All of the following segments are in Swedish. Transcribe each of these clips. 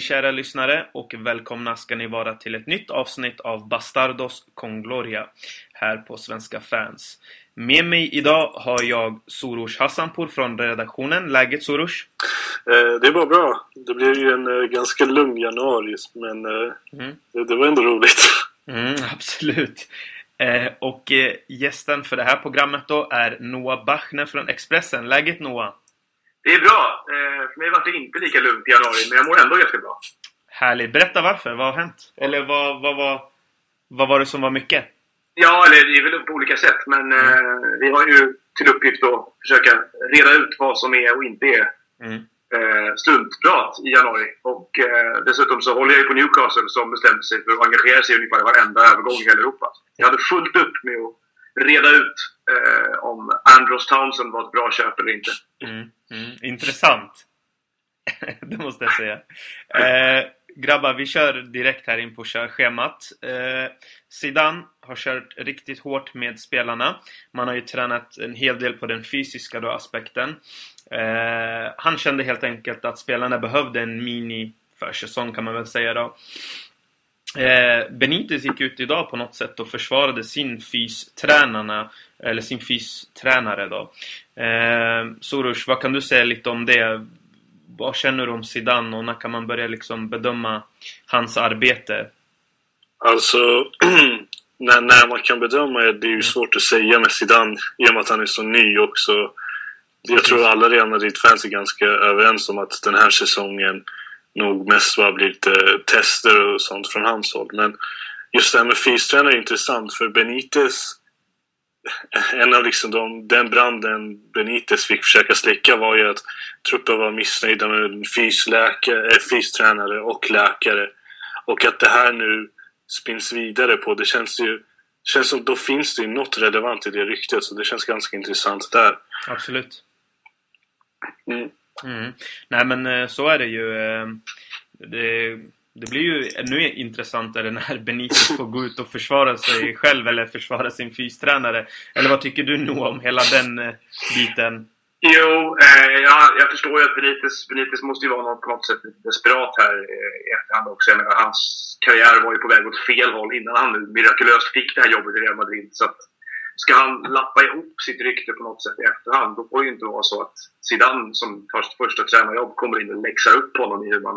Hej kära lyssnare och välkomna ska ni vara till ett nytt avsnitt av Bastardos con Gloria här på Svenska fans. Med mig idag har jag Sorush Hassanpour från redaktionen. Läget Sorush? Eh, det var bra. Det blev ju en eh, ganska lugn januari men eh, mm. det, det, var ändå roligt. Mm, absolut. Eh, och eh, gästen för det här programmet då är Noah Bachner från Expressen. Läget Noah? Det är bra. Eh, för mig var det inte lika lugnt i januari, men jag mår ändå ganska bra. Härligt. Berätta varför. Vad har hänt? Eller vad, vad, vad, vad var det som var mycket? Ja, eller det är väl på olika sätt. Men mm. eh, vi har ju till uppgift att försöka reda ut vad som är och inte är mm. eh, struntprat i januari. Och eh, dessutom så håller jag ju på Newcastle som bestämde sig för att engagera sig i ungefär varenda övergång i hela Europa. Jag hade fullt upp med att reda ut eh, om Andros Townsend var ett bra köp eller inte. Mm, mm. Intressant! det måste jag säga. Eh, grabbar, vi kör direkt här in på körschemat. Eh, Zidane har kört riktigt hårt med spelarna. Man har ju tränat en hel del på den fysiska då aspekten. Eh, han kände helt enkelt att spelarna behövde en mini försäsong kan man väl säga då. Eh, Benitez gick ut idag på något sätt och försvarade sin fystränarna, eller sin fystränare då. Eh, Soros, vad kan du säga lite om det? Vad känner du om Zidane och när kan man börja liksom bedöma hans arbete? Alltså, när, när man kan bedöma det, det är ju mm. svårt att säga med Zidane i och med att han är så ny också. Jag tror alla Real Madrid-fans är ganska överens om att den här säsongen nog mest bara blir lite tester och sånt från hans håll. Men just det här med fystränare är intressant för Benitez en av liksom de, den branden Benitez fick försöka släcka var ju att truppen var missnöjda med fysläkare, äh, fystränare och läkare. Och att det här nu spinns vidare på, det känns ju känns som då finns det ju något relevant i det ryktet så det känns ganska intressant där. Absolut. Mm. Mm. Nej men eh, så är det ju. Eh, det, det blir ju ännu intressantare när Benitez får gå ut och försvara sig själv eller försvara sin fystränare. Eller vad tycker du nu om hela den eh, biten? Jo, eh, jag, jag förstår ju att Benitez, Benitez måste ju vara något, på något sätt desperat här eh, i efterhand också. Jag menar, hans karriär var ju på väg åt fel håll innan han nu mirakulöst fick det här jobbet i Real Madrid. Så att, ska han lappa ihop sitt rykte på något sätt i efterhand, då får det ju inte vara så att Zidane som först, första tränarjobb kommer in och läxar upp honom i hur man,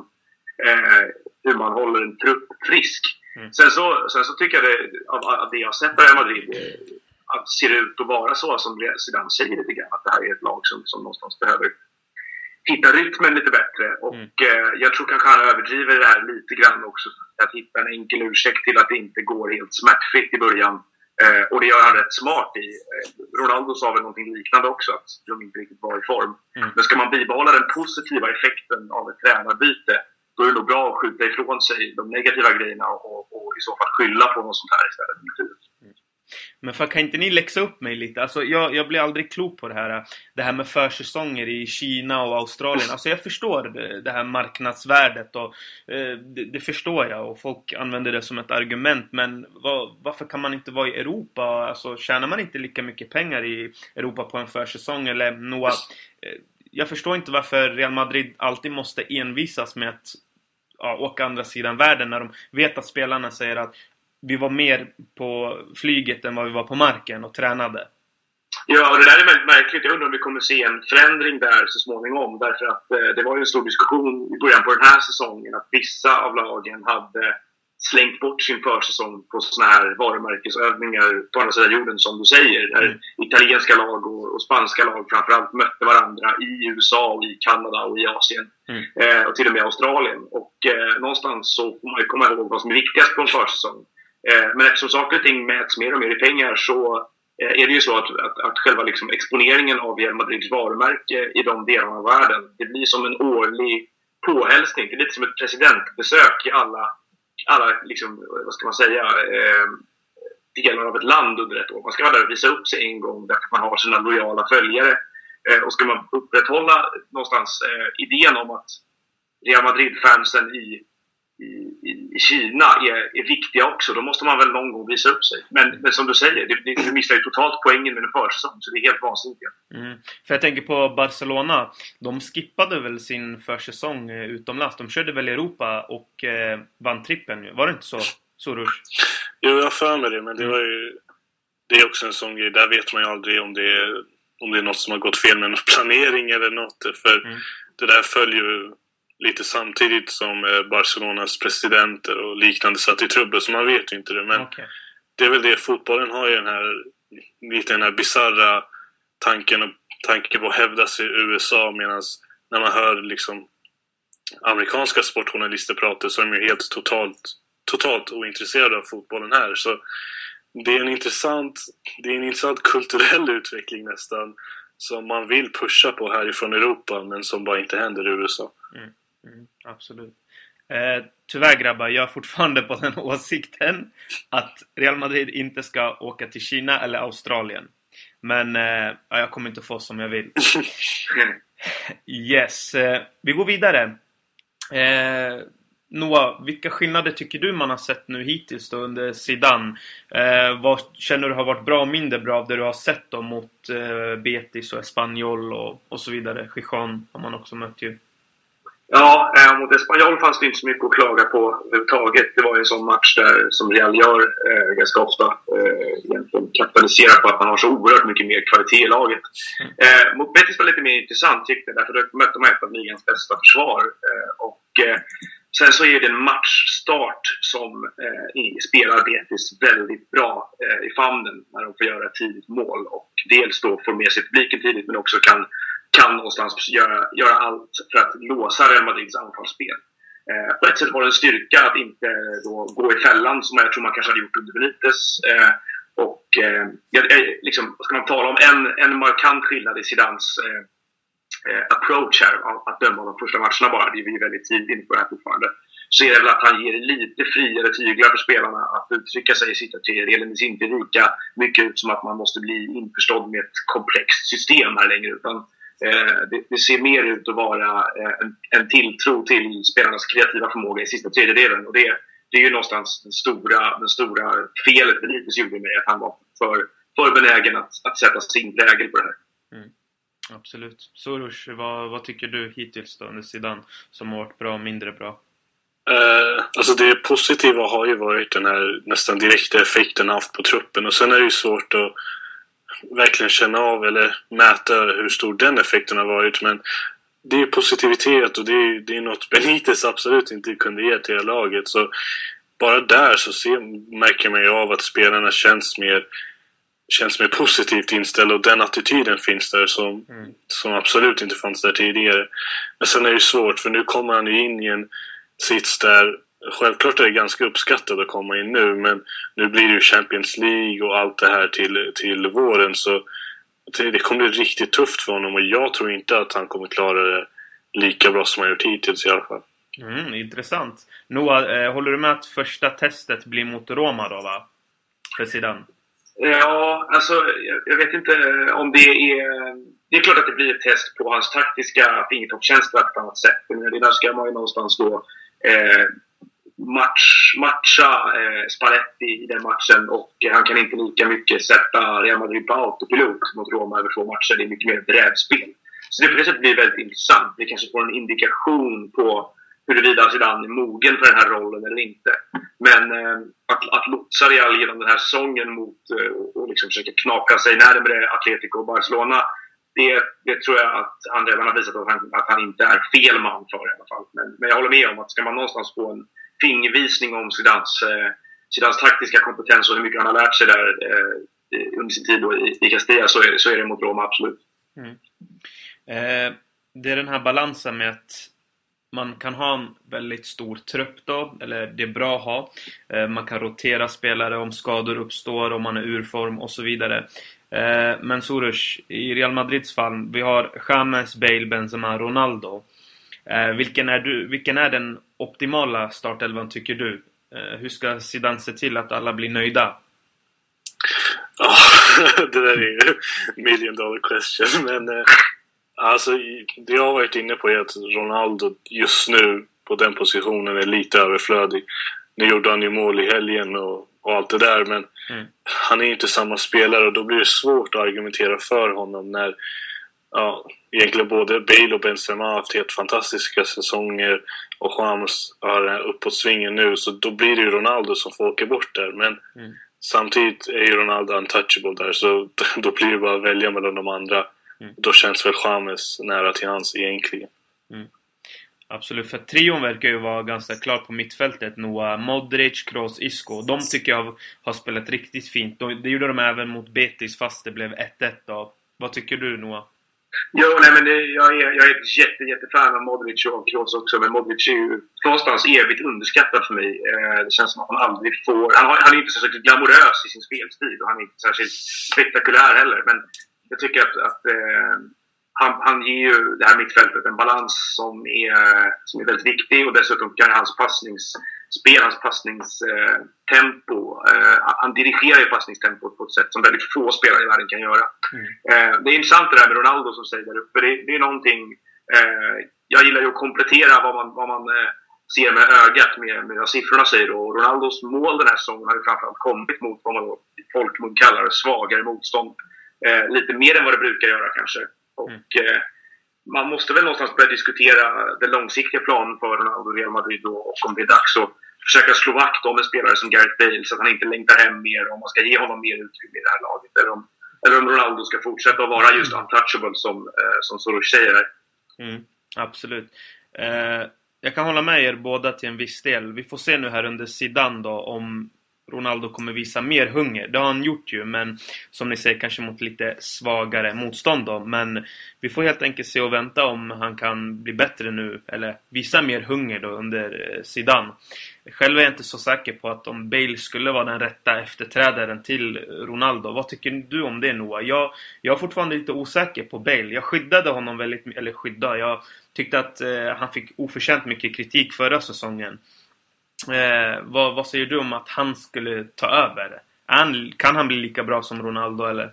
eh, hur man håller en trupp frisk. Mm. Sen, så, sen så tycker jag det, av, det jag har sett av Real Madrid, att ser ut att vara så som Zidane säger lite grann, att det här är ett lag som, som någonstans behöver hitta rytmen lite bättre. Och mm. eh, jag tror kanske han överdriver det här lite grann också. Att hitta en enkel ursäkt till att det inte går helt smärtfritt i början. Eh, och det gör han rätt smart i. Eh, Ronaldo sa väl någonting liknande också, att de inte riktigt var i form. Mm. Men ska man bibehålla den positiva effekten av ett tränarbyte, då är det nog bra att skjuta ifrån sig de negativa grejerna och, och i så fall skylla på något sånt här istället. Men för kan inte ni läxa upp mig lite? Alltså jag, jag blir aldrig klok på det här Det här med försäsonger i Kina och Australien Alltså jag förstår det, här marknadsvärdet och eh, det, det, förstår jag och folk använder det som ett argument Men var, varför kan man inte vara i Europa? Alltså tjänar man inte lika mycket pengar i Europa på en försäsong? Eller Noah, eh, jag förstår inte varför Real Madrid alltid måste envisas med att ja, åka andra sidan världen när de vet att spelarna säger att vi var mer på flyget än vad vi var på marken och tränade. Ja, och det där är väldigt märkligt. Jag undrar om vi kommer se en förändring där så småningom. Därför att eh, det var ju en stor diskussion i början på den här säsongen att vissa av lagen hade slängt bort sin försäsong på såna här varumärkesövningar på andra sidan jorden som du säger. Där mm. italienska lag och, och, spanska lag framförallt mötte varandra i USA, och i Kanada och i Asien. Mm. Eh, och till och med Australien. Och eh, någonstans så får man ju komma ihåg vad som är viktigast på en försäsong. Eh, men eftersom saker och ting mäts mer och mer i pengar så eh, är det ju så att, att, att själva liksom exponeringen av Real Madrids varumärke i de delarna av världen, det blir som en årlig påhälsning. Det är lite som ett presidentbesök i alla, alla liksom, vad ska man säga, eh, delar av ett land under ett år. Man ska vara där och visa upp sig en gång därför att man har sina lojala följare. Eh, och ska man upprätthålla någonstans eh, idén om att Real Madrid-fansen i i, i Kina är, är viktiga också. Då måste man väl någon gång visa upp sig. Men, men som du säger, du missar ju totalt poängen med en försäsong. Så det är helt vansinnigt. Mm. För jag tänker på Barcelona. De skippade väl sin försäsong eh, utomlands. De körde väl Europa och eh, vann trippen. Var det inte så, Soros? Jo, jag har för mig det. Men det var ju... Det är också en sån grej. Där vet man ju aldrig om det är, om det är något som har gått fel med någon planering eller något. För mm. det där följer ju lite samtidigt som eh, Barcelonas presidenter och liknande satt i trubbel, så man vet ju inte det. Men okay. det är väl det, fotbollen har ju den här lite den här bisarra tanken, och, tanken på att hävda sig i USA medan när man hör liksom amerikanska sportjournalister prata så är de ju helt totalt, totalt ointresserade av fotbollen här. Så det är en intressant, det är en intressant kulturell utveckling nästan som man vill pusha på härifrån Europa men som bara inte händer i USA. Mm. Mm, absolut. Eh, tyvärr grabbar, jag är fortfarande på den åsikten att Real Madrid inte ska åka till Kina eller Australien. Men eh, jag kommer inte få som jag vill. Yes, eh, vi går vidare. Eh, Noah, vilka skillnader tycker du man har sett nu hittills då under Zidane? Eh, vad känner du har varit bra och mindre bra av det du har sett då mot eh, Betis och Espanyol och, och så vidare? Gijon har man också mött ju. Ja, eh, mot Espanyol fanns det inte så mycket att klaga på överhuvudtaget. Det var ju en sån match där, som Real gör eh, ganska ofta, eh, egentligen kapitaliserar på att man har så oerhört mycket mer kvalitet i laget. Mm. Eh, mot Betis var lite mer intressant tyckte jag, därför då mötte man ett av ligans bästa försvar. Eh, och, eh, sen så är det en matchstart som eh, spelar Betis väldigt bra eh, i famnen när de får göra ett tidigt mål. Och dels då får med sig publiken tidigt men också kan kan någonstans göra, göra allt för att låsa Real Madrids anfallsspel. Eh, på ett sätt var det en styrka att inte då gå i fällan som jag tror man kanske hade gjort under Benitez. Eh, och eh, liksom, ska man tala om en, en markant skillnad i Zidans eh, eh approach här, att döma av de första matcherna bara, det är vi väldigt tidigt inne på det här fortfarande, så är det väl att han ger lite friare tyglar för spelarna att uttrycka sig i sitt arterier. Det ser inte lika mycket ut som att man måste bli införstådd med ett komplext system här längre, utan det, det, ser mer ut att vara eh, en, en tilltro till spelarnas kreativa förmåga i sista tredjedelen. Och det, det är ju någonstans den stora, den stora felet Benitez gjorde med att han var för, för benägen att, att sätta sin prägel på det här. Mm. Absolut. Soros, vad, vad tycker du hittills då under sidan som har varit bra och mindre bra? Uh, alltså det positiva har ju varit den här nästan direkta effekten haft på truppen och sen är det ju svårt att verkligen känna av eller mäta hur stor den effekten har varit. Men det är positivitet och det är, det är något Benitez absolut inte kunde ge till laget. Så bara där så ser, märker man ju av att spelarna känns mer, känns mer positivt inställda och den attityden finns där som, mm. som absolut inte fanns där tidigare. Men sen är det ju svårt för nu kommer han ju in i en sits där Självklart är det ganska uppskattat att komma in nu men nu blir det ju Champions League och allt det här till, till våren så det, kommer bli riktigt tufft för honom och jag tror inte att han kommer klara det lika bra som han gjort hittills i alla fall. Mm, intressant. Noah, eh, håller du med att första testet blir mot Roma då va? För Zidane? Ja, alltså jag, vet inte om det är... Det är klart att det blir ett test på hans taktiska fingertoppskänsla på ett annat sätt. Men det där ska man ju någonstans då eh, match, matcha eh, Spalletti i den matchen och han kan inte lika mycket sätta Real Madrid på autopilot mot Roma över två matcher. Det är mycket mer brädspel. Så det på det sättet blir väldigt intressant. Vi kanske får en indikation på huruvida Zidane är mogen för den här rollen eller inte. Men eh, att, att lotsa Real genom den här säsongen mot, eh, och liksom försöka knaka sig närmare Atletico och Barcelona det, det, tror jag att han redan har visat att han, att han inte är fel man för i alla fall. Men, men jag håller med om att ska man någonstans få en fingervisning om Zidans, eh, Zidans taktiska kompetens och hur mycket han har lärt sig där eh, under sin tid i, i Castilla så är, så är det mot Roma, absolut. Mm. Eh, det är den här balansen med att man kan ha en väldigt stor trupp då, eller det är bra att ha. Eh, man kan rotera spelare om skador uppstår, om man är ur form och så vidare. Eh, men Soros, i Real Madrids fall, vi har James, Bale, Benzema, Ronaldo. Eh, vilken, är du, vilken är den optimala startelvan tycker du? Eh, hur ska Zidane se till att alla blir nöjda? Ja, det där är ju million dollar question. Men eh, alltså, det jag har varit inne på är att Ronaldo just nu på den positionen är lite överflödig. Nu gjorde han ju mål i helgen och, och allt det där men mm. han är ju inte samma spelare och då blir det svårt att argumentera för honom när ja, egentligen både Bale och Benzema har haft helt fantastiska säsonger och James har den här uppåtsvingen nu så då blir det ju Ronaldo som får åka bort där men mm. samtidigt är ju Ronaldo untouchable där så då blir det bara att välja mellan de andra. Mm. Då känns väl James nära till hans egentligen. Mm. Absolut, för trion verkar ju vara ganska klar på mittfältet. Noah Modric, Kroos, Isco. De tycker jag har spelat riktigt fint. Det gjorde de även mot Betis fast det blev 1-1 då. Vad tycker du Noah? Jo, nej, men det, jag, är, jag är ett jätte, jättefan av Modric och Kroos också. Men Modric är ju någonstans evigt underskattad för mig. Eh, det känns som att han aldrig får... Han, har, han är inte särskilt glamorös i sin spelstil och han är inte särskilt spektakulär heller. Men jag tycker att, att eh, han, han ger ju det här mittfältet en balans som är, som är väldigt viktig och dessutom kan hans passnings hans passningstempo, eh, han dirigerar ju passningstempot på ett sätt som väldigt få spelare i världen kan göra. Mm. Eh, det är intressant det där med Ronaldo som säger där uppe. Det, är någonting, eh, jag gillar ju att komplettera vad man, vad man ser med ögat med, med vad siffrorna säger. Och Ronaldos mål den här säsongen har ju framförallt kommit mot vad man då folkmun kallar svagare motstånd. Eh, lite mer än vad det brukar göra kanske. Och, mm man måste väl någonstans börja diskutera den långsiktiga planen för Ronaldo Real Madrid och om det är dags att försöka slå vakt om en spelare som Gareth Bale så att han inte längtar hem mer om man ska ge honom mer utrymme i det här laget. Eller om, eller om Ronaldo ska fortsätta att vara just untouchable som, eh, som Soros säger här. Mm, absolut. Eh, jag kan hålla med er båda till en viss del. Vi får se nu här under Zidane då om Ronaldo kommer visa mer hunger. Det har han gjort ju, men som ni säger kanske mot lite svagare motstånd då. Men vi får helt enkelt se och vänta om han kan bli bättre nu, eller visa mer hunger då under eh, Zidane. Själv är jag inte så säker på att om Bale skulle vara den rätta efterträdaren till Ronaldo. Vad tycker du om det Noah? Jag, jag är fortfarande lite osäker på Bale. Jag skyddade honom väldigt eller skydda. Jag tyckte att eh, han fick oförtjänt mycket kritik förra säsongen. Eh, vad, vad, säger du om att han skulle ta över? Han, kan han bli lika bra som Ronaldo eller?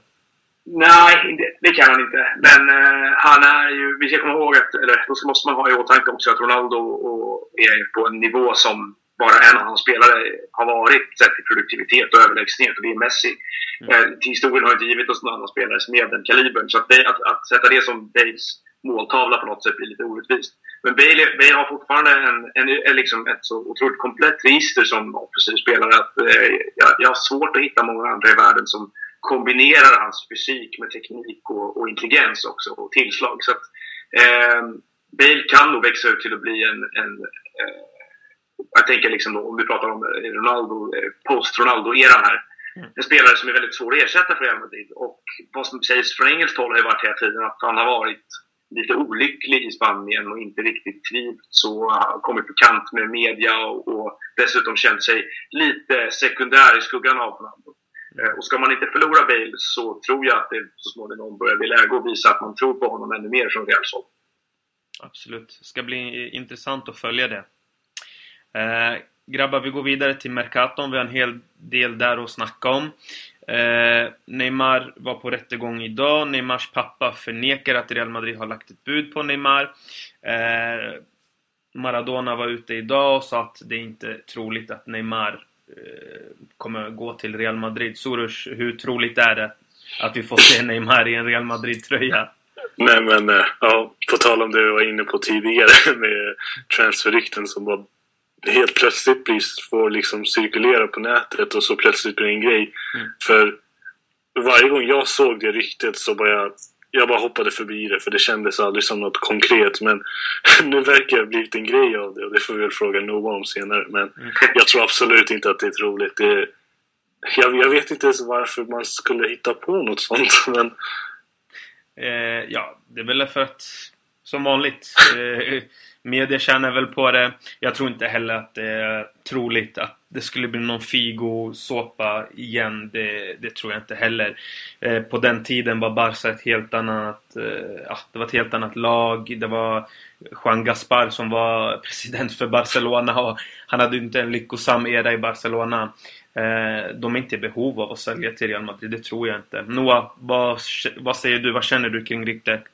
Nej, det, det kan han inte. Men eh, han är ju... Vi ska komma ihåg att... Eller då måste man ha i åtanke också att Ronaldo och, är på en nivå som bara en av hans spelare har varit sett till produktivitet och överlägsenhet och det är Messi. Mm. Eh, historien har inte givit oss någon annan spelare med den kalibern. Så att, det, att, att sätta det som Daves måltavla på något sätt blir lite orättvist. Men Bale, Bale har fortfarande en, en, en, liksom ett så otroligt komplett register som offensiv spelare att eh, jag, jag, har svårt att hitta många andra i världen som kombinerar hans fysik med teknik och, och intelligens också och tillslag. Så att, eh, Bale kan nog växa ut till att bli en, en eh, jag tänker liksom då, om vi pratar om Ronaldo, eh, post-Ronaldo-eran här. Mm. En spelare som är väldigt svår att ersätta för Real Madrid. Och vad som sägs från engelskt håll har ju varit hela tiden att han har varit lite olycklig i Spanien och inte riktigt trivts och kommit på kant med media och, och dessutom känt sig lite sekundär i skuggan av Ronaldo. Mm. Och ska man inte förlora Bale så tror jag att det så småningom börjar bli läge att visa att man tror på honom ännu mer från Reals håll. Absolut. Det ska bli intressant att följa det. Eh, grabbar, vi går vidare till Mercaton. Vi har en hel del där att snacka om. Eh, Neymar var på rättegång idag. Neymars pappa förnekar att Real Madrid har lagt ett bud på Neymar. Eh, Maradona var ute idag och sa att det inte är troligt att Neymar eh, kommer gå till Real Madrid. Soros, hur troligt är det att vi får se Neymar i en Real Madrid-tröja? Nej men, eh, ja, på tal om det vi var inne på tidigare med transferrykten som var helt plötsligt blir, får liksom cirkulera på nätet och så plötsligt blir det en grej. Mm. För varje gång jag såg det ryktet så bara jag, jag bara hoppade förbi det för det kändes aldrig som något konkret. Men nu verkar det ha blivit en grej av det och det får vi väl fråga Noah om senare. Men mm. jag tror absolut inte att det är troligt. Det, jag, jag vet inte ens varför man skulle hitta på något sånt. Men... Eh, ja, det är väl för att som vanligt eh, Media tjänar väl på det. Jag tror inte heller att det är troligt att det skulle bli någon Figo-såpa igen. Det, det, tror jag inte heller. Eh, på den tiden var Barca ett helt annat... Eh, ja, det var ett helt annat lag. Det var Juan Gaspar som var president för Barcelona och han hade inte en lyckosam era i Barcelona. Eh, de är inte i behov av att sälja till Real Madrid, det tror jag inte. Noah, vad, vad säger du? Vad känner du kring ryktet?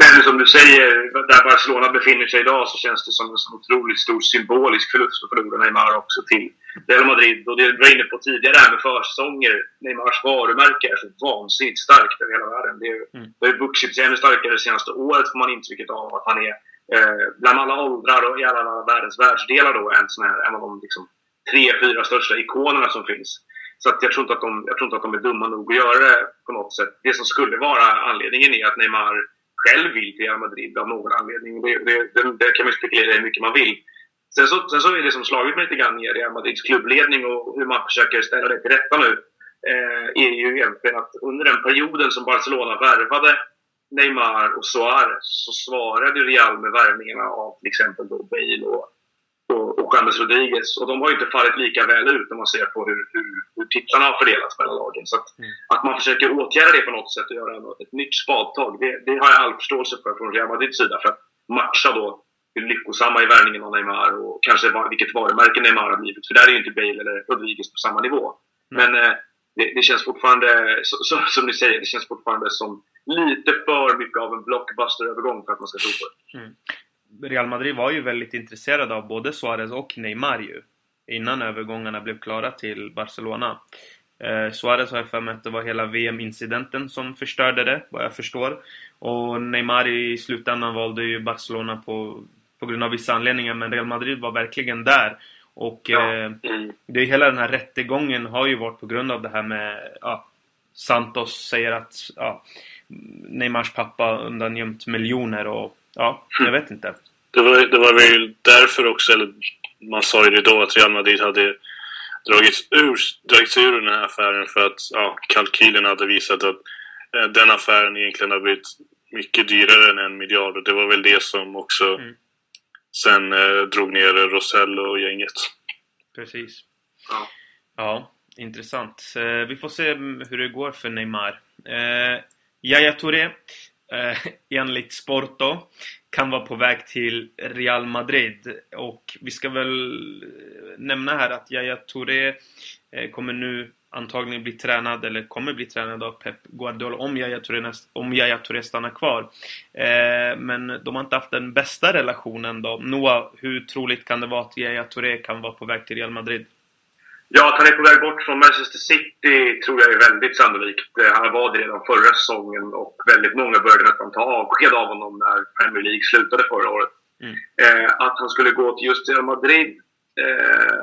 Men som du säger, där Barcelona befinner sig idag så känns det som en så otroligt stor symbolisk förlust att förlora Neymar också till Real Madrid. Och det du var inne på tidigare här med försäsonger. Neymars varumärke är så vansinnigt starkt över hela världen. Det, är, mm. det har ju vuxit sig ännu starkare det senaste året får man intrycket av att han är eh, bland alla åldrar och i alla världens världsdelar då en, sån här, en av de liksom, tre, fyra största ikonerna som finns. Så att jag, tror inte att de, jag tror inte att de är dumma nog att göra det på något sätt. Det som skulle vara anledningen är att Neymar själv vill till Real Madrid av någon anledning. Det, det, det, det kan man spekulera hur mycket man vill. Sen så, sen så är det som slagit mig lite grann i Real Madrids klubbledning och hur man försöker ställa det till rätta nu. Eh, är ju egentligen att under den perioden som Barcelona värvade Neymar och Suarez så svarade Real med värvningarna av till exempel då Bale och och, och James Rodriguez. Och de har ju inte fallit lika väl ut om man ser på hur, hur, hur titlarna har fördelats mellan lagen. Så att, mm. att man försöker åtgärda det på något sätt och göra ett nytt spadtag, det, det har jag all förståelse för från Real Madrids sida. För att matcha då hur lyckosamma i värvningen av Neymar och kanske var, vilket varumärke Neymar har blivit. För där är ju inte Bale eller Rodriguez på samma nivå. Mm. Men eh, det, det, känns fortfarande, så, så, som ni säger, det känns fortfarande som lite för mycket av en blockbuster-övergång för att man ska tro på det. Mm. Real Madrid var ju väldigt intresserade av både Suarez och Neymar ju. Innan övergångarna blev klara till Barcelona. Eh, Suarez har jag för mig att det var hela VM-incidenten som förstörde det, vad jag förstår. Och Neymar i slutändan valde ju Barcelona på, på grund av vissa anledningar, men Real Madrid var verkligen där. Och ja. eh, det, hela den här rättegången har ju varit på grund av det här med ja, Santos säger att ja, Neymars pappa undangömt miljoner och ja, jag vet inte. Det var, det var väl därför också, eller man sa ju det då, att Real Madrid hade dragits ur, dragits ur den här affären för att ja, kalkylen hade visat att eh, den affären egentligen har blivit mycket dyrare än en miljard och det var väl det som också mm. sen eh, drog ner Rosell och gänget. Precis. Ja. ja, intressant. Eh, vi får se hur det går för Neymar. Eh, Yaya Touré eh, enligt Sporto kan vara på väg till Real Madrid. Och vi ska väl eh, nämna här att Yahya Touré eh, kommer nu antagligen bli tränad, eller kommer bli tränad av Pep Guardiola om Yahya Touré, om Yahya Touré stannar kvar. Eh, men de har inte haft den bästa relationen då. Noah, hur troligt kan det vara att Yahya Touré kan vara på väg till Real Madrid? Ja, att han är på väg bort från Manchester City tror jag är väldigt sannolikt. Eh, han var det redan förra säsongen och väldigt många började nästan ta avsked av honom när Premier League slutade förra året. Mm. Eh, att han skulle gå till just Real Madrid eh,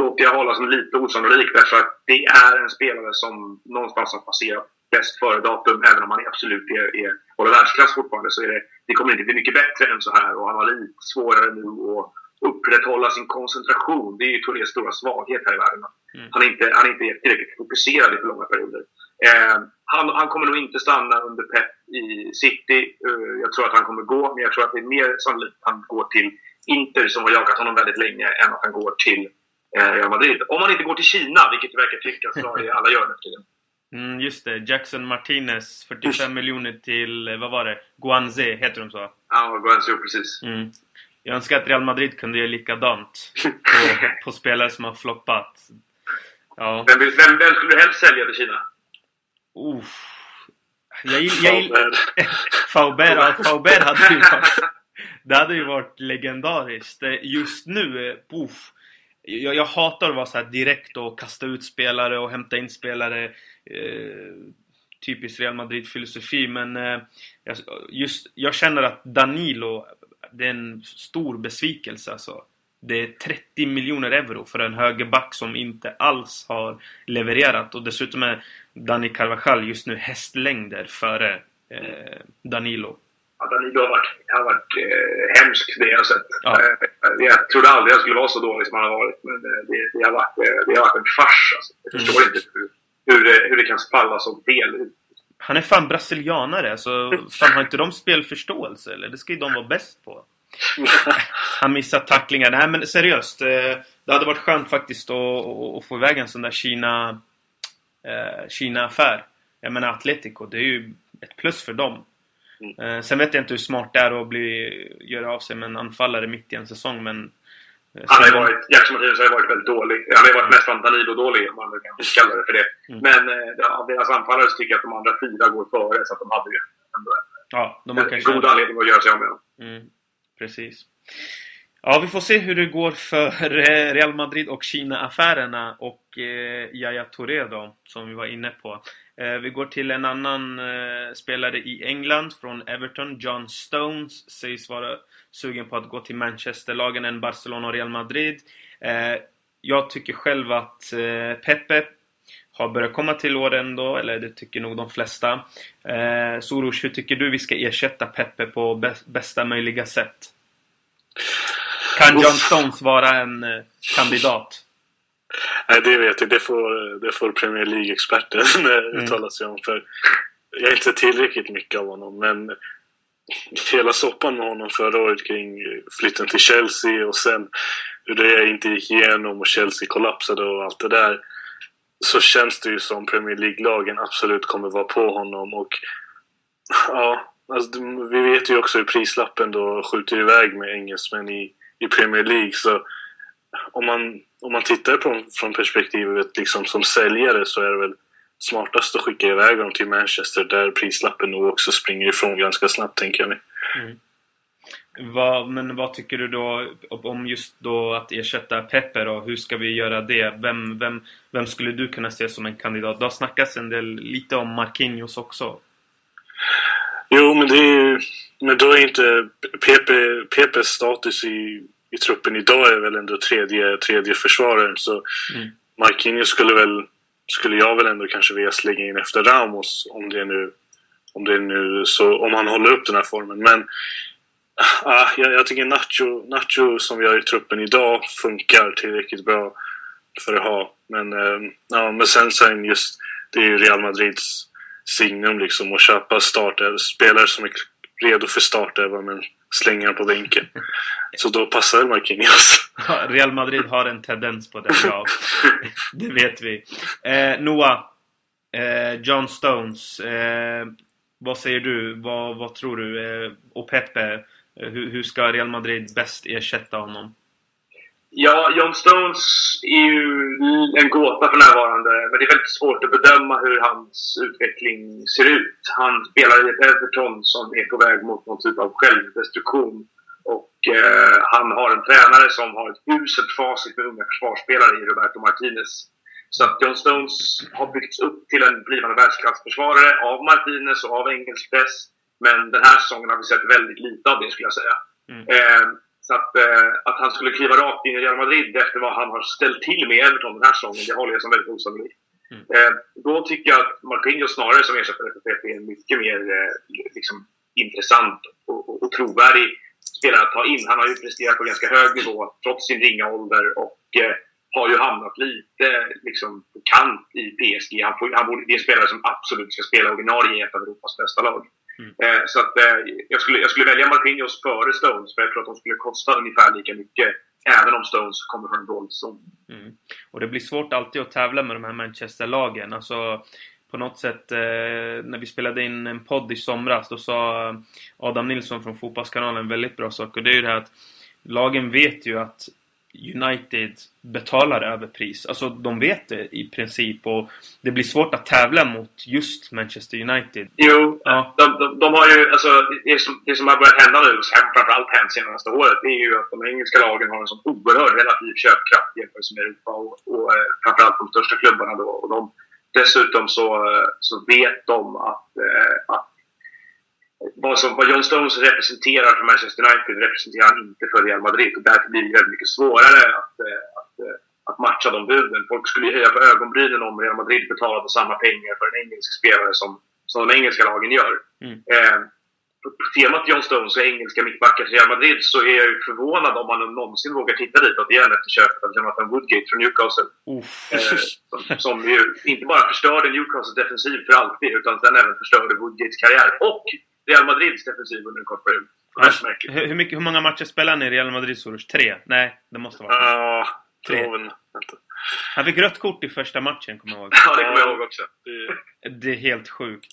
låter jag hålla som lite osannolikt därför att det är en spelare som någonstans har passerat bäst före-datum. Även om han absolut är, är, håller världsklass fortfarande så är det, det kommer inte bli mycket bättre än så här och han har lite svårare nu att upprätthålla sin koncentration. Det är ju Tourés stora svaghet här i världen. Mm. Han, är inte, han är inte tillräckligt fokuserad i för långa perioder. Eh, han, han, kommer nog inte stanna under Pep i City. Uh, jag tror att han kommer gå, men jag tror att det är mer sannolikt att han går till Inter som har jagat honom väldigt länge än att han går till eh, Real Madrid. Om han inte går till Kina, vilket det verkar tyckas alla gör nu tiden. Mm, just det. Jackson Martinez, 45 miljoner till, eh, vad var det? Guanze, heter de så? Ja, Guanze, precis. Mm. Jag önskar att Real Madrid kunde göra likadant på, på spelare som har floppat. Ja. Vem, vem, vem skulle du helst sälja till Kina? Uff. Jag, jag, Fauber, Fauber hade ju varit, det hade ju varit legendariskt. Just nu, puff. Jag, jag hatar att vara så direkt och kasta ut spelare och hämta in spelare. Eh, typiskt Real Madrid-filosofi men eh, just, jag känner att Danilo det är en stor besvikelse alltså. Det är 30 miljoner euro för en högerback som inte alls har levererat och dessutom är Dani Carvajal just nu hästlängder före eh, Danilo. Ja, Danilo har varit, har varit eh, hemsk det jag har sett. Ja. Eh, jag trodde aldrig han skulle vara så dålig som han har varit men eh, det, det, har, varit, eh, det har varit en fars. Alltså. Jag förstår mm. inte hur, hur, det, hur det kan falla så fel han är fan brasilianare, så fan har inte de spelförståelse eller? Det ska ju de vara bäst på. Han missar tacklingar. Nej men seriöst. Eh, det hade varit skönt faktiskt att, att få iväg en sån där Kina eh, Kina-affär. Jag menar Atletico, det är ju ett plus för dem. Mm. Eh, sen vet jag inte hur smart det är att bli, göra av sig med en anfallare mitt i en säsong men han har ju varit, Jackson Martinez har ju varit väldigt dålig. Han har ju varit nästan Danilo-dålig om man kan kalla det för det. Mm. Men eh, av deras anfallare så tycker jag att de andra fyra går före så att de hade ju ändå Ja, de har en kanske... god anledning att göra sig av med honom. Mm, precis. Ja, vi får se hur det går för eh, Real Madrid och Kina-affärerna och eh, Yaya Touré då, som vi var inne på. Eh, vi går till en annan eh, spelare i England från Everton, John Stones, sägs vara sugen på att gå till Manchesterlagen än Barcelona och Real Madrid. Eh, jag tycker själv att Pepe har börjat komma till åren då, eller det tycker nog de flesta. Eh, Soros, hur tycker du vi ska ersätta Pepe på bäst, bästa möjliga sätt? Kan John Stones vara en kandidat? Nej, det vet jag. Det får, det får Premier League-experten mm. uttala sig om. För jag är inte tillräckligt mycket av honom, men hela soppan med honom förra året kring flytten till Chelsea och sen hur det inte gick igenom och Chelsea kollapsade och allt det där. Så känns det ju som Premier League-lagen absolut kommer vara på honom och ja, alltså, vi vet ju också hur prislappen då skjuter iväg med engelsmän i, i Premier League. Så om man, om man tittar på från perspektivet liksom som säljare så är det väl smartast att skicka iväg dem till Manchester där prislappen nog också springer ifrån ganska snabbt tänker jag mig. Mm. Vad, men vad tycker du då om just då att ersätta Pepe då? Hur ska vi göra det? Vem, vem, vem skulle du kunna se som en kandidat? Det har snackats en del lite om Marquinhos också. Jo, men det är ju... Men då är inte... Pepe, Pepes status i, i truppen idag är väl ändå tredje, tredje försvararen. Så mm. Marquinhos skulle väl... Skulle jag väl ändå kanske vilja slänga in efter Ramos om det nu... Om det nu så... Om han håller upp den här formen. Men... Ah, jag, jag tycker Nacho, Nacho som vi har i truppen idag funkar tillräckligt bra för att ha. Men, eh, ja, men sen, sen just... Det är ju Real Madrids signum liksom och köpa startelv, spelare som är redo för startelva men slänga på bänken. Så då passar Marquinhos. Ja, Real Madrid har en tendens på det, ja. det vet vi. Eh, Noah, eh, John Stones, eh, vad säger du? Vad, vad tror du? Eh, och Pepe, eh, hur, hur ska Real Madrid bäst ersätta honom? Ja, John Stones är ju en gåta för närvarande. Men det är väldigt svårt att bedöma hur hans utveckling ser ut. Han spelar i ett Everton som är på väg mot någon typ av självdestruktion. Och eh, han har en tränare som har ett uselt facit med unga försvarsspelare i Roberto Martinez. Så att John Stones har byggts upp till en blivande världsklassförsvarare av Martinez och av engelsk press. Men den här säsongen har vi sett väldigt lite av det skulle jag säga. Mm. Eh, så att, eh, att han skulle kliva rakt in i Real Madrid efter vad han har ställt till med Everton den här säsongen, det håller jag som väldigt osannolikt. Mm. Eh, då tycker jag att Marquinhos snarare som ersättare för PP är en mycket mer eh, liksom, intressant och, och, och trovärdig spelare att ta in. Han har ju presterat på ganska hög nivå trots sin ringa ålder och eh, har ju hamnat lite liksom, på kant i PSG. Han, får, han borde, det är en spelare som absolut ska spela ordinarie i ett av Europas bästa lag. Mm. Eh, så att, eh, jag, skulle, jag skulle välja Marquinhos före Stones för jag tror att de skulle kosta ungefär lika mycket även om Stones kommer från zon. Mm. Och det blir svårt alltid att tävla med de här Manchester-lagen. Alltså, på något sätt, eh, när vi spelade in en podd i somras, då sa Adam Nilsson från Fotbollskanalen en väldigt bra sak. Och det är ju det här att lagen vet ju att United betalar överpris. Alltså de vet det i princip och det blir svårt att tävla mot just Manchester United. Jo, ja. de, de, de har ju, alltså det som, det som har börjat hända nu, framförallt hänt senaste året, det är ju att de engelska lagen har en sån oerhörd relativ köpkraft jämfört med Europa och, och eh, framförallt de största klubbarna då. Och de, dessutom så, eh, så vet de att, eh, att vad, som, vad John Stones representerar för Manchester United representerar han inte för Real Madrid och därför blir det väldigt mycket svårare att, eh, att, eh, att matcha de buden. Folk skulle ju höja på ögonbrynen om Real Madrid betalade samma pengar för en engelsk spelare som, som de engelska lagen gör. Mm. Eh, på temat John Stones och engelska mittbackar till Real Madrid så är jag ju förvånad om man någonsin vågar titta ditåt igen efter köpet av Jonathan Woodgate från Newcastle. Eh, som, som ju inte bara förstörde Newcastles defensiv för alltid utan sen även förstörde Woodgates karriär. Och Real Madrids defensiv under en kort period. Hur, hur, mycket, hur många matcher spelade han i Real Madrid, Soros? Tre? Nej, det måste vara Ja, tre. Han fick rött kort i första matchen, kommer jag ihåg. ja, det kommer jag ihåg också. Det, det är helt sjukt.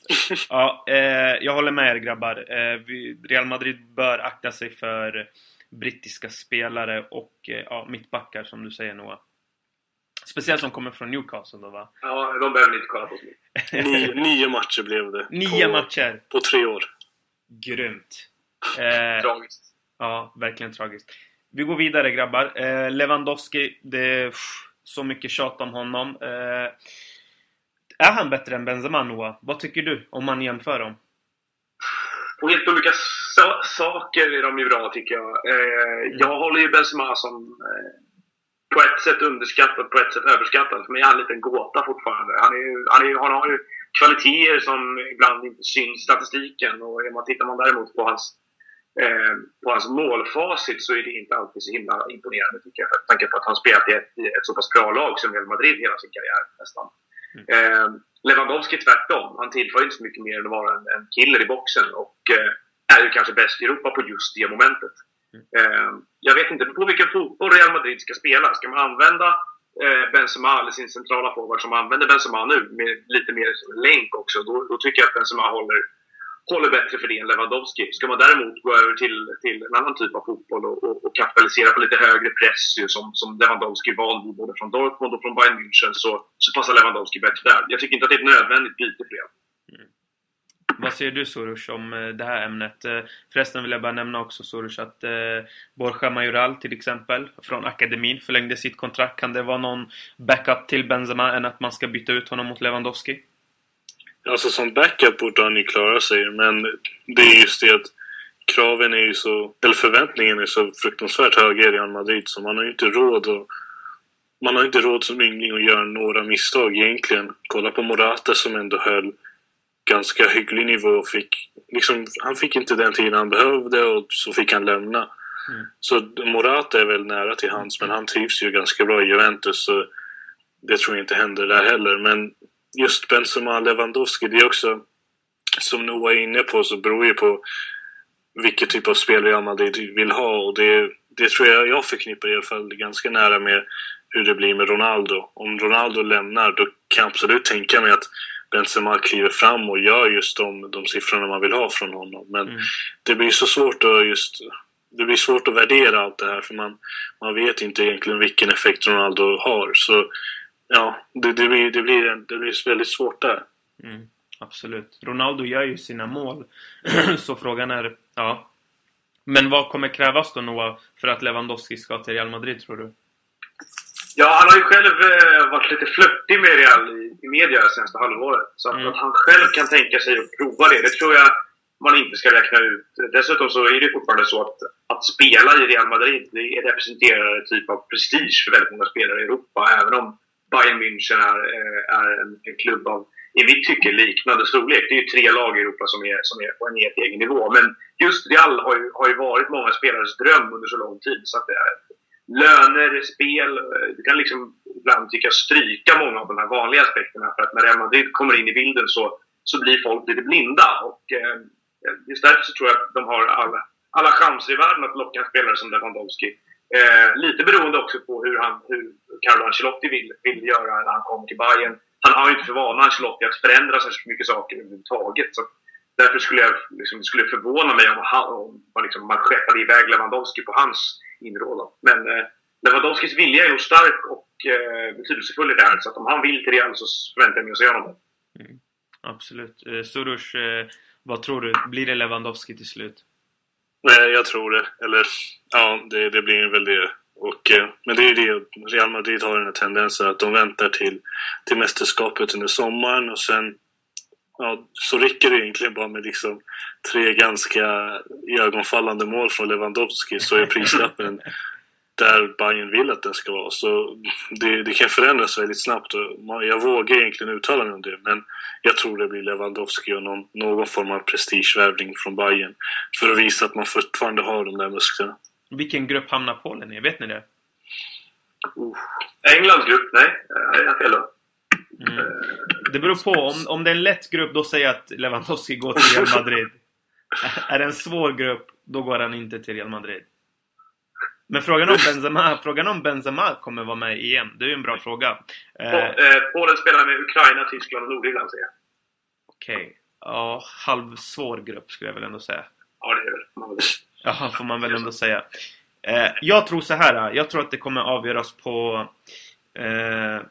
ja, eh, jag håller med er grabbar. Eh, vi, Real Madrid bör akta sig för brittiska spelare och eh, ja, mittbackar, som du säger Noah. Speciellt som kommer från Newcastle då va? Ja, de behöver ni inte kolla på nio, nio matcher blev det. Nio på, matcher? På tre år. Grymt. Eh, tragiskt. Ja, verkligen tragiskt. Vi går vidare grabbar. Eh, Lewandowski, det är så mycket tjat om honom. Eh, är han bättre än Benzema Noah? Vad tycker du om man jämför dem? På helt olika so saker är de ju bra tycker jag. Eh, mm. Jag håller ju Benzema som eh, på ett sätt underskattad, på ett sätt överskattad. För mig är han en liten gåta fortfarande. Han, är, han, är, han har ju kvaliteter som ibland inte syns i statistiken. Och man tittar man däremot på hans, eh, på hans målfacit så är det inte alltid så himla imponerande tycker jag. Med tanke på att han spelat i ett, i ett så pass bra lag som Real Madrid hela sin karriär nästan. Mm. Eh, Lewandowski tvärtom. Han tillför inte så mycket mer än att vara en, en killer i boxen och eh, är ju kanske bäst i Europa på just det momentet. Mm. Eh, jag vet inte på vilken fotboll Real Madrid ska spela. Ska man använda Eh, Benzema, eller sin centrala forward som använder Benzema nu, med lite mer länk också, då, då tycker jag att Benzema håller håller bättre för det än Lewandowski. Ska man däremot gå över till, till en annan typ av fotboll och, och, och kapitalisera på lite högre press ju, som, som Lewandowski är van vid både från Dortmund och från Bayern München så, så passar Lewandowski bättre där. Jag tycker inte att det är ett nödvändigt byte för det. Vad säger du Soros om eh, det här ämnet? Eh, förresten vill jag bara nämna också Soros att eh, Borja Majoral till exempel från akademin förlängde sitt kontrakt. Kan det vara någon backup till Benzema än att man ska byta ut honom mot Lewandowski? Alltså som backup borde han ju klara sig, men det är just det att kraven är ju så, eller förväntningen är så fruktansvärt höga i Real Madrid så man har ju inte råd att man har inte råd som yngling att göra några misstag egentligen. Kolla på Morata som ändå höll ganska hygglig nivå och fick liksom, han fick inte den tiden han behövde och så fick han lämna. Mm. Så Morata är väl nära till hans men han trivs ju ganska bra i Juventus så det tror jag inte händer där heller. Men just Benzema Lewandowski, det är också som Noah är inne på så beror ju på vilken typ av spelare Madrid vill ha och det, det tror jag jag förknippar i alla fall ganska nära med hur det blir med Ronaldo. Om Ronaldo lämnar då kan jag absolut tänka mig att Benzema kliver fram och gör just de, de siffrorna man vill ha från honom. Men mm. det blir så svårt att just det blir svårt att värdera allt det här för man, man vet inte egentligen vilken effekt Ronaldo har. Så ja, det, det, blir, det, blir, det blir väldigt svårt där. Mm, absolut. Ronaldo gör ju sina mål. så frågan är, ja. Men vad kommer krävas då Noah för att Lewandowski ska till Real Madrid tror du? Ja, han har ju själv eh, varit lite flörtig med Real i, i media det senaste halvåret. Så mm. att, han själv kan tänka sig att prova det, det tror jag man inte ska räkna ut. Dessutom så är det fortfarande så att, att spela i Real Madrid det representerar en typ av prestige för väldigt många spelare i Europa. Även om Bayern München är, eh, är en, en klubb av, i mitt tycke, liknande storlek. Det är ju tre lag i Europa som är, som är på en helt egen nivå. Men just Real har ju, har ju varit många spelares dröm under så lång tid. Så att det är, löner, spel, eh, du kan liksom ibland tycka stryka många av de här vanliga aspekterna. För att när Real Madrid kommer in i bilden så, så blir folk lite blinda. Och eh, just därför så tror jag att de har alla, alla chanser i världen att locka en spelare som Lewandowski. Eh, lite beroende också på hur, han, hur Carlo Ancelotti vill, vill göra när han kommer till Bayern. Han har ju inte för vana, Ancelotti, att förändra särskilt mycket saker överhuvudtaget. Så därför skulle jag liksom, skulle förvåna mig om, han, om man, liksom, man skeppade iväg Lewandowski på hans inrådan. Men eh, Lewandowskis vilja är nog stark och eh, betydelsefull i det här. Så att om han vill till Real så förväntar jag mig att se honom mm, Absolut. Eh, Soros, eh, vad tror du? Blir det Lewandowski till slut? Nej, jag tror det. Eller ja, det, det blir väl det. Och, eh, men det är ju det, Real Madrid har den här tendensen att de väntar till, till mästerskapet under sommaren och sen ja, så räcker det egentligen bara med liksom tre ganska ögonfallande mål från Lewandowski så är prislappen där Bayern vill att den ska vara. Så det, det kan förändras väldigt snabbt. Och jag vågar egentligen uttala mig om det, men jag tror det blir Lewandowski och någon, någon form av prestigevärvning från Bayern för att visa att man fortfarande har de där musklerna. Vilken grupp hamnar Polen i? Vet ni det? Uh. Englands grupp? Nej, jag är fel då. Mm. Det beror på. Om, om det är en lätt grupp, då säger jag att Lewandowski går till Real Madrid. är det en svår grupp, då går han inte till Real Madrid. Men frågan om Benzema, frågan om Benzema kommer vara med i EM, det är ju en bra fråga. Eh, eh, Polen spelar med Ukraina, Tyskland och Nordirland säger jag. Okej. Okay. Ja, halvsvår grupp skulle jag väl ändå säga. Ja, det är det. Ja, får man väl ändå säga. Eh, jag tror så här. Jag tror att det kommer avgöras på... Eh,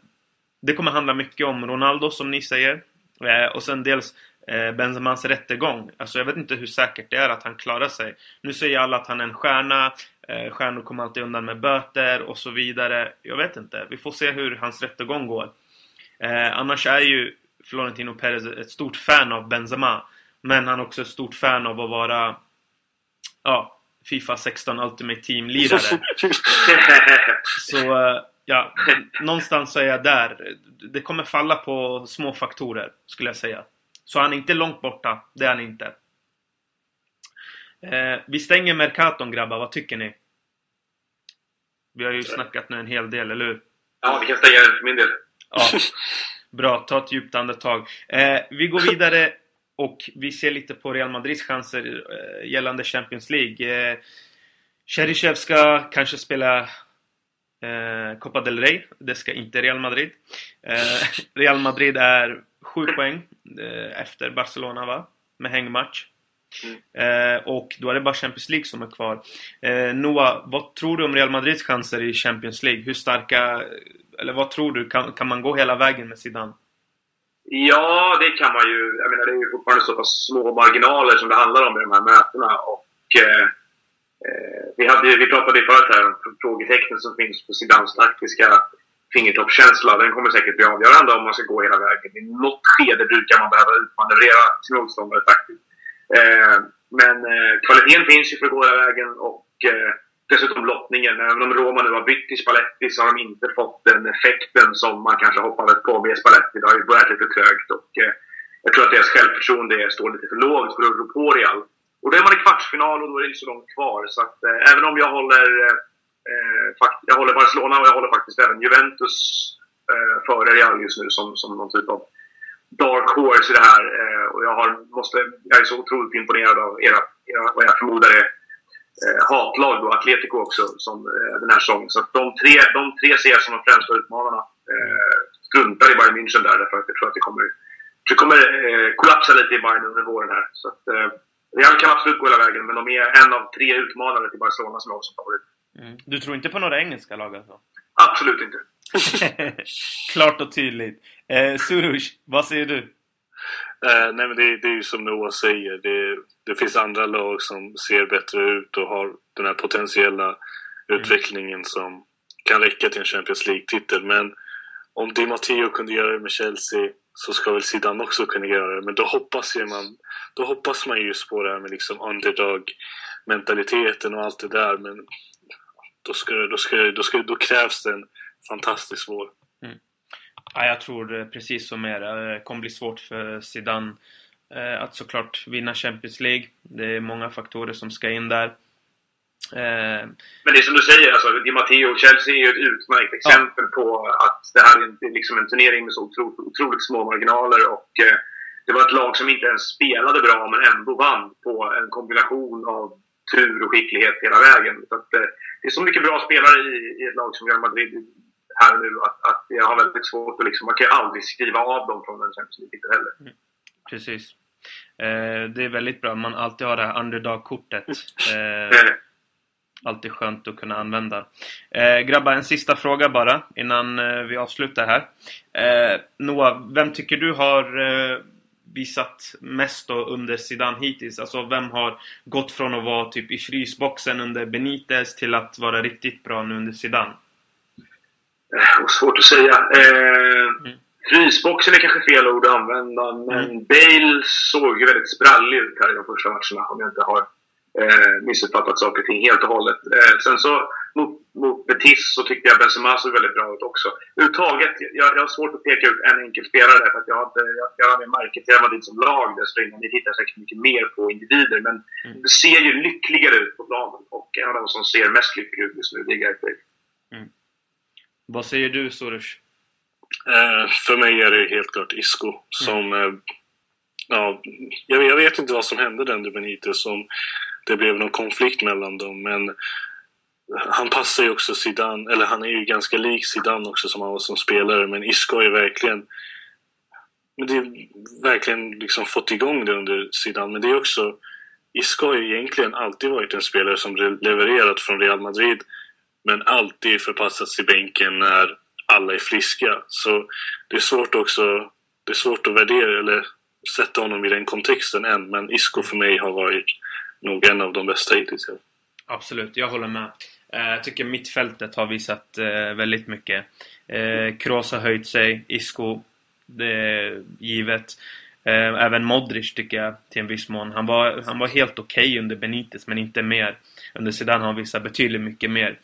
det kommer handla mycket om Ronaldo, som ni säger. Eh, och sen dels eh, Benzemas rättegång. Alltså jag vet inte hur säkert det är att han klarar sig. Nu säger alla att han är en stjärna. Eh, stjärnor kommer alltid undan med böter och så vidare. Jag vet inte. Vi får se hur hans rättegång går. Eh, annars är ju Florentino Perez ett stort fan av Benzema. Men han är också ett stort fan av att vara ja, Fifa 16 Ultimate Team-lirare. så eh, ja, någonstans så är jag där. Det kommer falla på små faktorer, skulle jag säga. Så han är inte långt borta. Det är han inte. Eh, vi stänger Mercaton grabbar, vad tycker ni? Vi har ju snackat nu en hel del, eller hur? Ja, vi kan stänga den för min del. Ja. Bra, ta ett djupt andetag. Eh, vi går vidare och vi ser lite på Real Madrids chanser eh, gällande Champions League. Eh, Cheryshev ska kanske spela eh, Copa del Rey. Det ska inte Real Madrid. Eh, Real Madrid är sju poäng eh, efter Barcelona va? Med hängmatch. Eh, och då är det bara Champions League som är kvar. Eh, Noah, vad tror du om Real Madrids chanser i Champions League? Hur starka... Eller vad tror du? Kan, kan man gå hela vägen med Zidane? Ja, det kan man ju. Jag menar, det är ju fortfarande så pass små marginaler som det handlar om i de här mötena. Och, eh, vi, hade, vi pratade förut här frågetecknen som finns på Zidanes taktiska fingertoppskänsla. Den kommer säkert bli avgörande om man ska gå hela vägen. I något skede brukar man behöva utmanövrera sin motståndare taktiskt. Eh, men eh, kvaliteten finns ju för att gå hela vägen och eh, dessutom lottningen. Även om Roma nu har bytt till Spalletti så har de inte fått den effekten som man kanske hoppades på med Spalletti. Det har ju börjat lite trögt och eh, jag tror att deras självförtroende står lite för lågt för att rå på Real. Och då är man i kvartsfinal och då är det inte så långt kvar. Så att eh, även om jag håller, eh, Eh, jag håller Barcelona och jag håller faktiskt även Juventus eh, före Real just nu som, som någon typ av dark horse i det här. Eh, och jag, har, måste, jag är så otroligt imponerad av era, era vad jag förmodar är eh, hatlag då, Atletico också, som eh, den här säsongen. Så de tre, de tre ser jag som de främsta utmanarna. Eh, struntar i Bayern München där, därför att jag tror att det kommer, det kommer eh, kollapsa lite i Bayern under våren här. Så att, eh, Real kan absolut gå hela vägen, men de är en av tre utmanare till Barcelona som jag också favorit. Mm. Du tror inte på några engelska lag alltså? Absolut inte. Klart och tydligt. Eh, Surush, vad säger du? Eh, nej men det, det, är ju som Noah säger. Det, det, finns andra lag som ser bättre ut och har den här potentiella mm. utvecklingen som kan räcka till en Champions League-titel. Men om Di Matteo kunde göra det med Chelsea så ska väl Zidane också kunna göra det. Men då hoppas, man, då hoppas man just på det här med liksom underdog-mentaliteten och allt det där. Men då, ska, då, ska, då, ska, då krävs det en fantastisk vår. Mm. Ja, jag tror precis som er. Det kommer bli svårt för Zidane eh, att såklart vinna Champions League. Det är många faktorer som ska in där. Eh, Men det är som du säger, alltså, Di Matteo och Chelsea är ju ett utmärkt exempel ja. på att det här är liksom en turnering med så otroligt, otroligt små marginaler. Och, eh, det var ett lag som inte ens spelade bra men ändå vann på en kombination av tur och skicklighet hela vägen. Så att, eh, det är så mycket bra spelare i, i ett lag som Real Madrid här nu att, att jag har väldigt svårt att liksom, man kan ju aldrig skriva av dem från en Champions League heller. Mm. Precis. Eh, det är väldigt bra. Man alltid har det här underdog-kortet. Eh, alltid skönt att kunna använda. Eh, grabbar, en sista fråga bara innan eh, vi avslutar här. Eh, Noah, vem tycker du har eh, visat mest då under Zidane hittills? Alltså vem har gått från att vara typ i frysboxen under Benitez till att vara riktigt bra nu under Zidane? Svårt att säga. Eh, mm. Frysboxen är kanske fel ord att använda, men mm. Bale såg ju väldigt sprallig ut här i de första matcherna om jag inte har eh, missuppfattat saker och ting helt och hållet. Eh, sen så mot, mot Betis så tyckte jag Benzema såg väldigt bra ut också. Överhuvudtaget, jag, jag har svårt att peka ut en enkel spelare för att jag hade, jag, jag hade märke till Madrid som lag dessförinnan. Ni tittar säkert mycket mer på individer men mm. det ser ju lyckligare ut på planen och en av de som ser mest lycklig ut just nu det är Gareth. Mm. Vad säger du Soros? Eh, för mig är det helt klart Isco som mm. eh, Ja, jag, jag, vet inte vad som hände den Benitez som det blev någon konflikt mellan dem. Men han passar ju också Zidane, eller han är ju ganska lik Zidane också som han var som spelare. Men Isco har ju verkligen men det är verkligen liksom fått igång det under Zidane. Men det är också Isco har ju egentligen alltid varit en spelare som levererat från Real Madrid men alltid förpassats till bänken när alla är friska. Så det är svårt också det är svårt att värdera eller sätta honom i den kontexten än. Men Isco för mig har varit nog en av de bästa hittills. Absolut, jag håller med. Eh, jag tycker mittfältet har visat eh, väldigt mycket. Eh, Kroos har höjt sig, Isco, det är givet. Även Modric tycker jag till en viss mån. Han var, han var helt okej okay under Benitez men inte mer. Under Zidane har han visat betydligt mycket mer.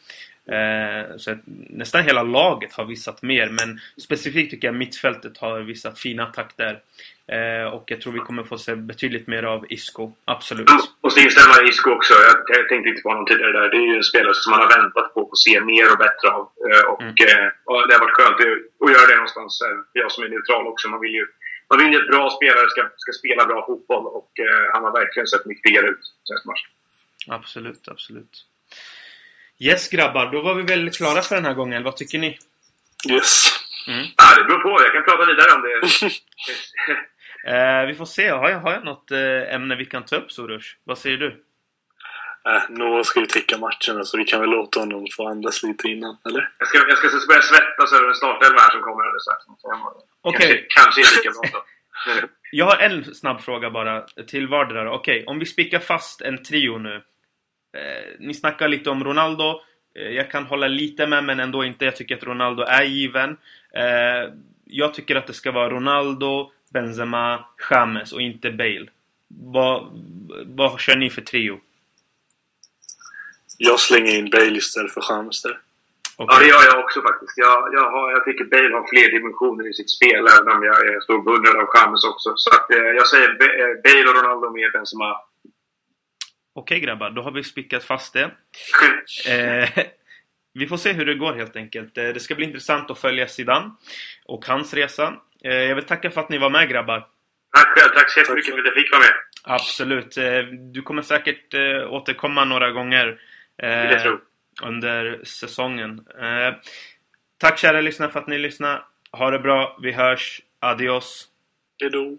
Eh, så nästan hela laget har visat mer men specifikt tycker jag mittfältet har visat fina takter. Eh, och jag tror vi kommer få se betydligt mer av Isco. Absolut. Och så instämma i Isco också. Jag, tänkte inte på honom tidigare där. Det är ju en spelare som man har väntat på att se mer och bättre av. Eh, och, mm. och det har varit skönt att göra det någonstans. Jag som är neutral också. Man vill ju man vill ju att bra spelare ska, ska spela bra fotboll och han har verkligen sett mycket piggare ut senaste matchen. Absolut, absolut. Yes grabbar, då var vi väl klara för den här gången. Vad tycker ni? Yes. Mm. Ah, det beror på. Jag kan prata vidare om det. eh, vi får se. Har jag, har jag något eh, ämne vi kan ta upp, Soros? Vad säger du? Äh, Noah ska ju täcka matcherna så vi kan väl låta honom få andas lite innan, eller? Jag ska, jag ska börja svettas över en startelva här som kommer alldeles strax. Okej. Okay. Kanske, kanske är lika bra då. Jag har en snabb fråga bara till vardera. Okej, okay, om vi spikar fast en trio nu. Eh, ni snackar lite om Ronaldo. Eh, jag kan hålla lite med, men ändå inte. Jag tycker att Ronaldo är given. Eh, jag tycker att det ska vara Ronaldo, Benzema, James och inte Bale. Vad, vad kör ni för trio? Jag slänger in Bale istället för James där. Okay. Ja, det gör jag också faktiskt. Jag, jag, har, jag tycker Bale har fler dimensioner i sitt spel, även om jag är stor beundrare av James också. Så att, eh, jag säger Bale och Ronaldo med Benzema. Okej grabbar, då har vi spickat fast det. Eh, vi får se hur det går helt enkelt. Eh, det ska bli intressant att följa Zidane och hans resa. Eh, jag vill tacka för att ni var med grabbar. Tack själv, tack så jättemycket för att jag fick vara med. Absolut. Eh, du kommer säkert eh, återkomma några gånger under säsongen. Tack kära lyssnare för att ni lyssnade. Ha det bra. Vi hörs. Adios. Hejdå.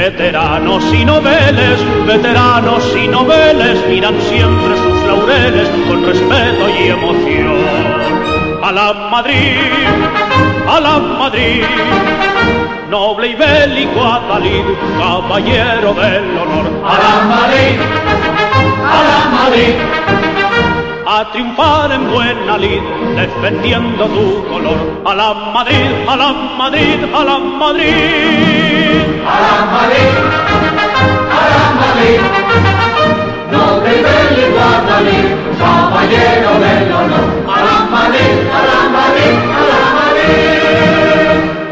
Veteranos y noveles, veteranos y noveles miran siempre sus laureles con respeto y emoción. A la Madrid, a la Madrid, noble y bélico Atalid, caballero del honor. A la Madrid, a la Madrid, a triunfar en buena lid, defendiendo tu color. A la Madrid, a la Madrid, a la Madrid. A la Madrid, a la Madrid. No te el Guadalí, caballero del honor. A la Madrid, a la Madrid, a la Madrid.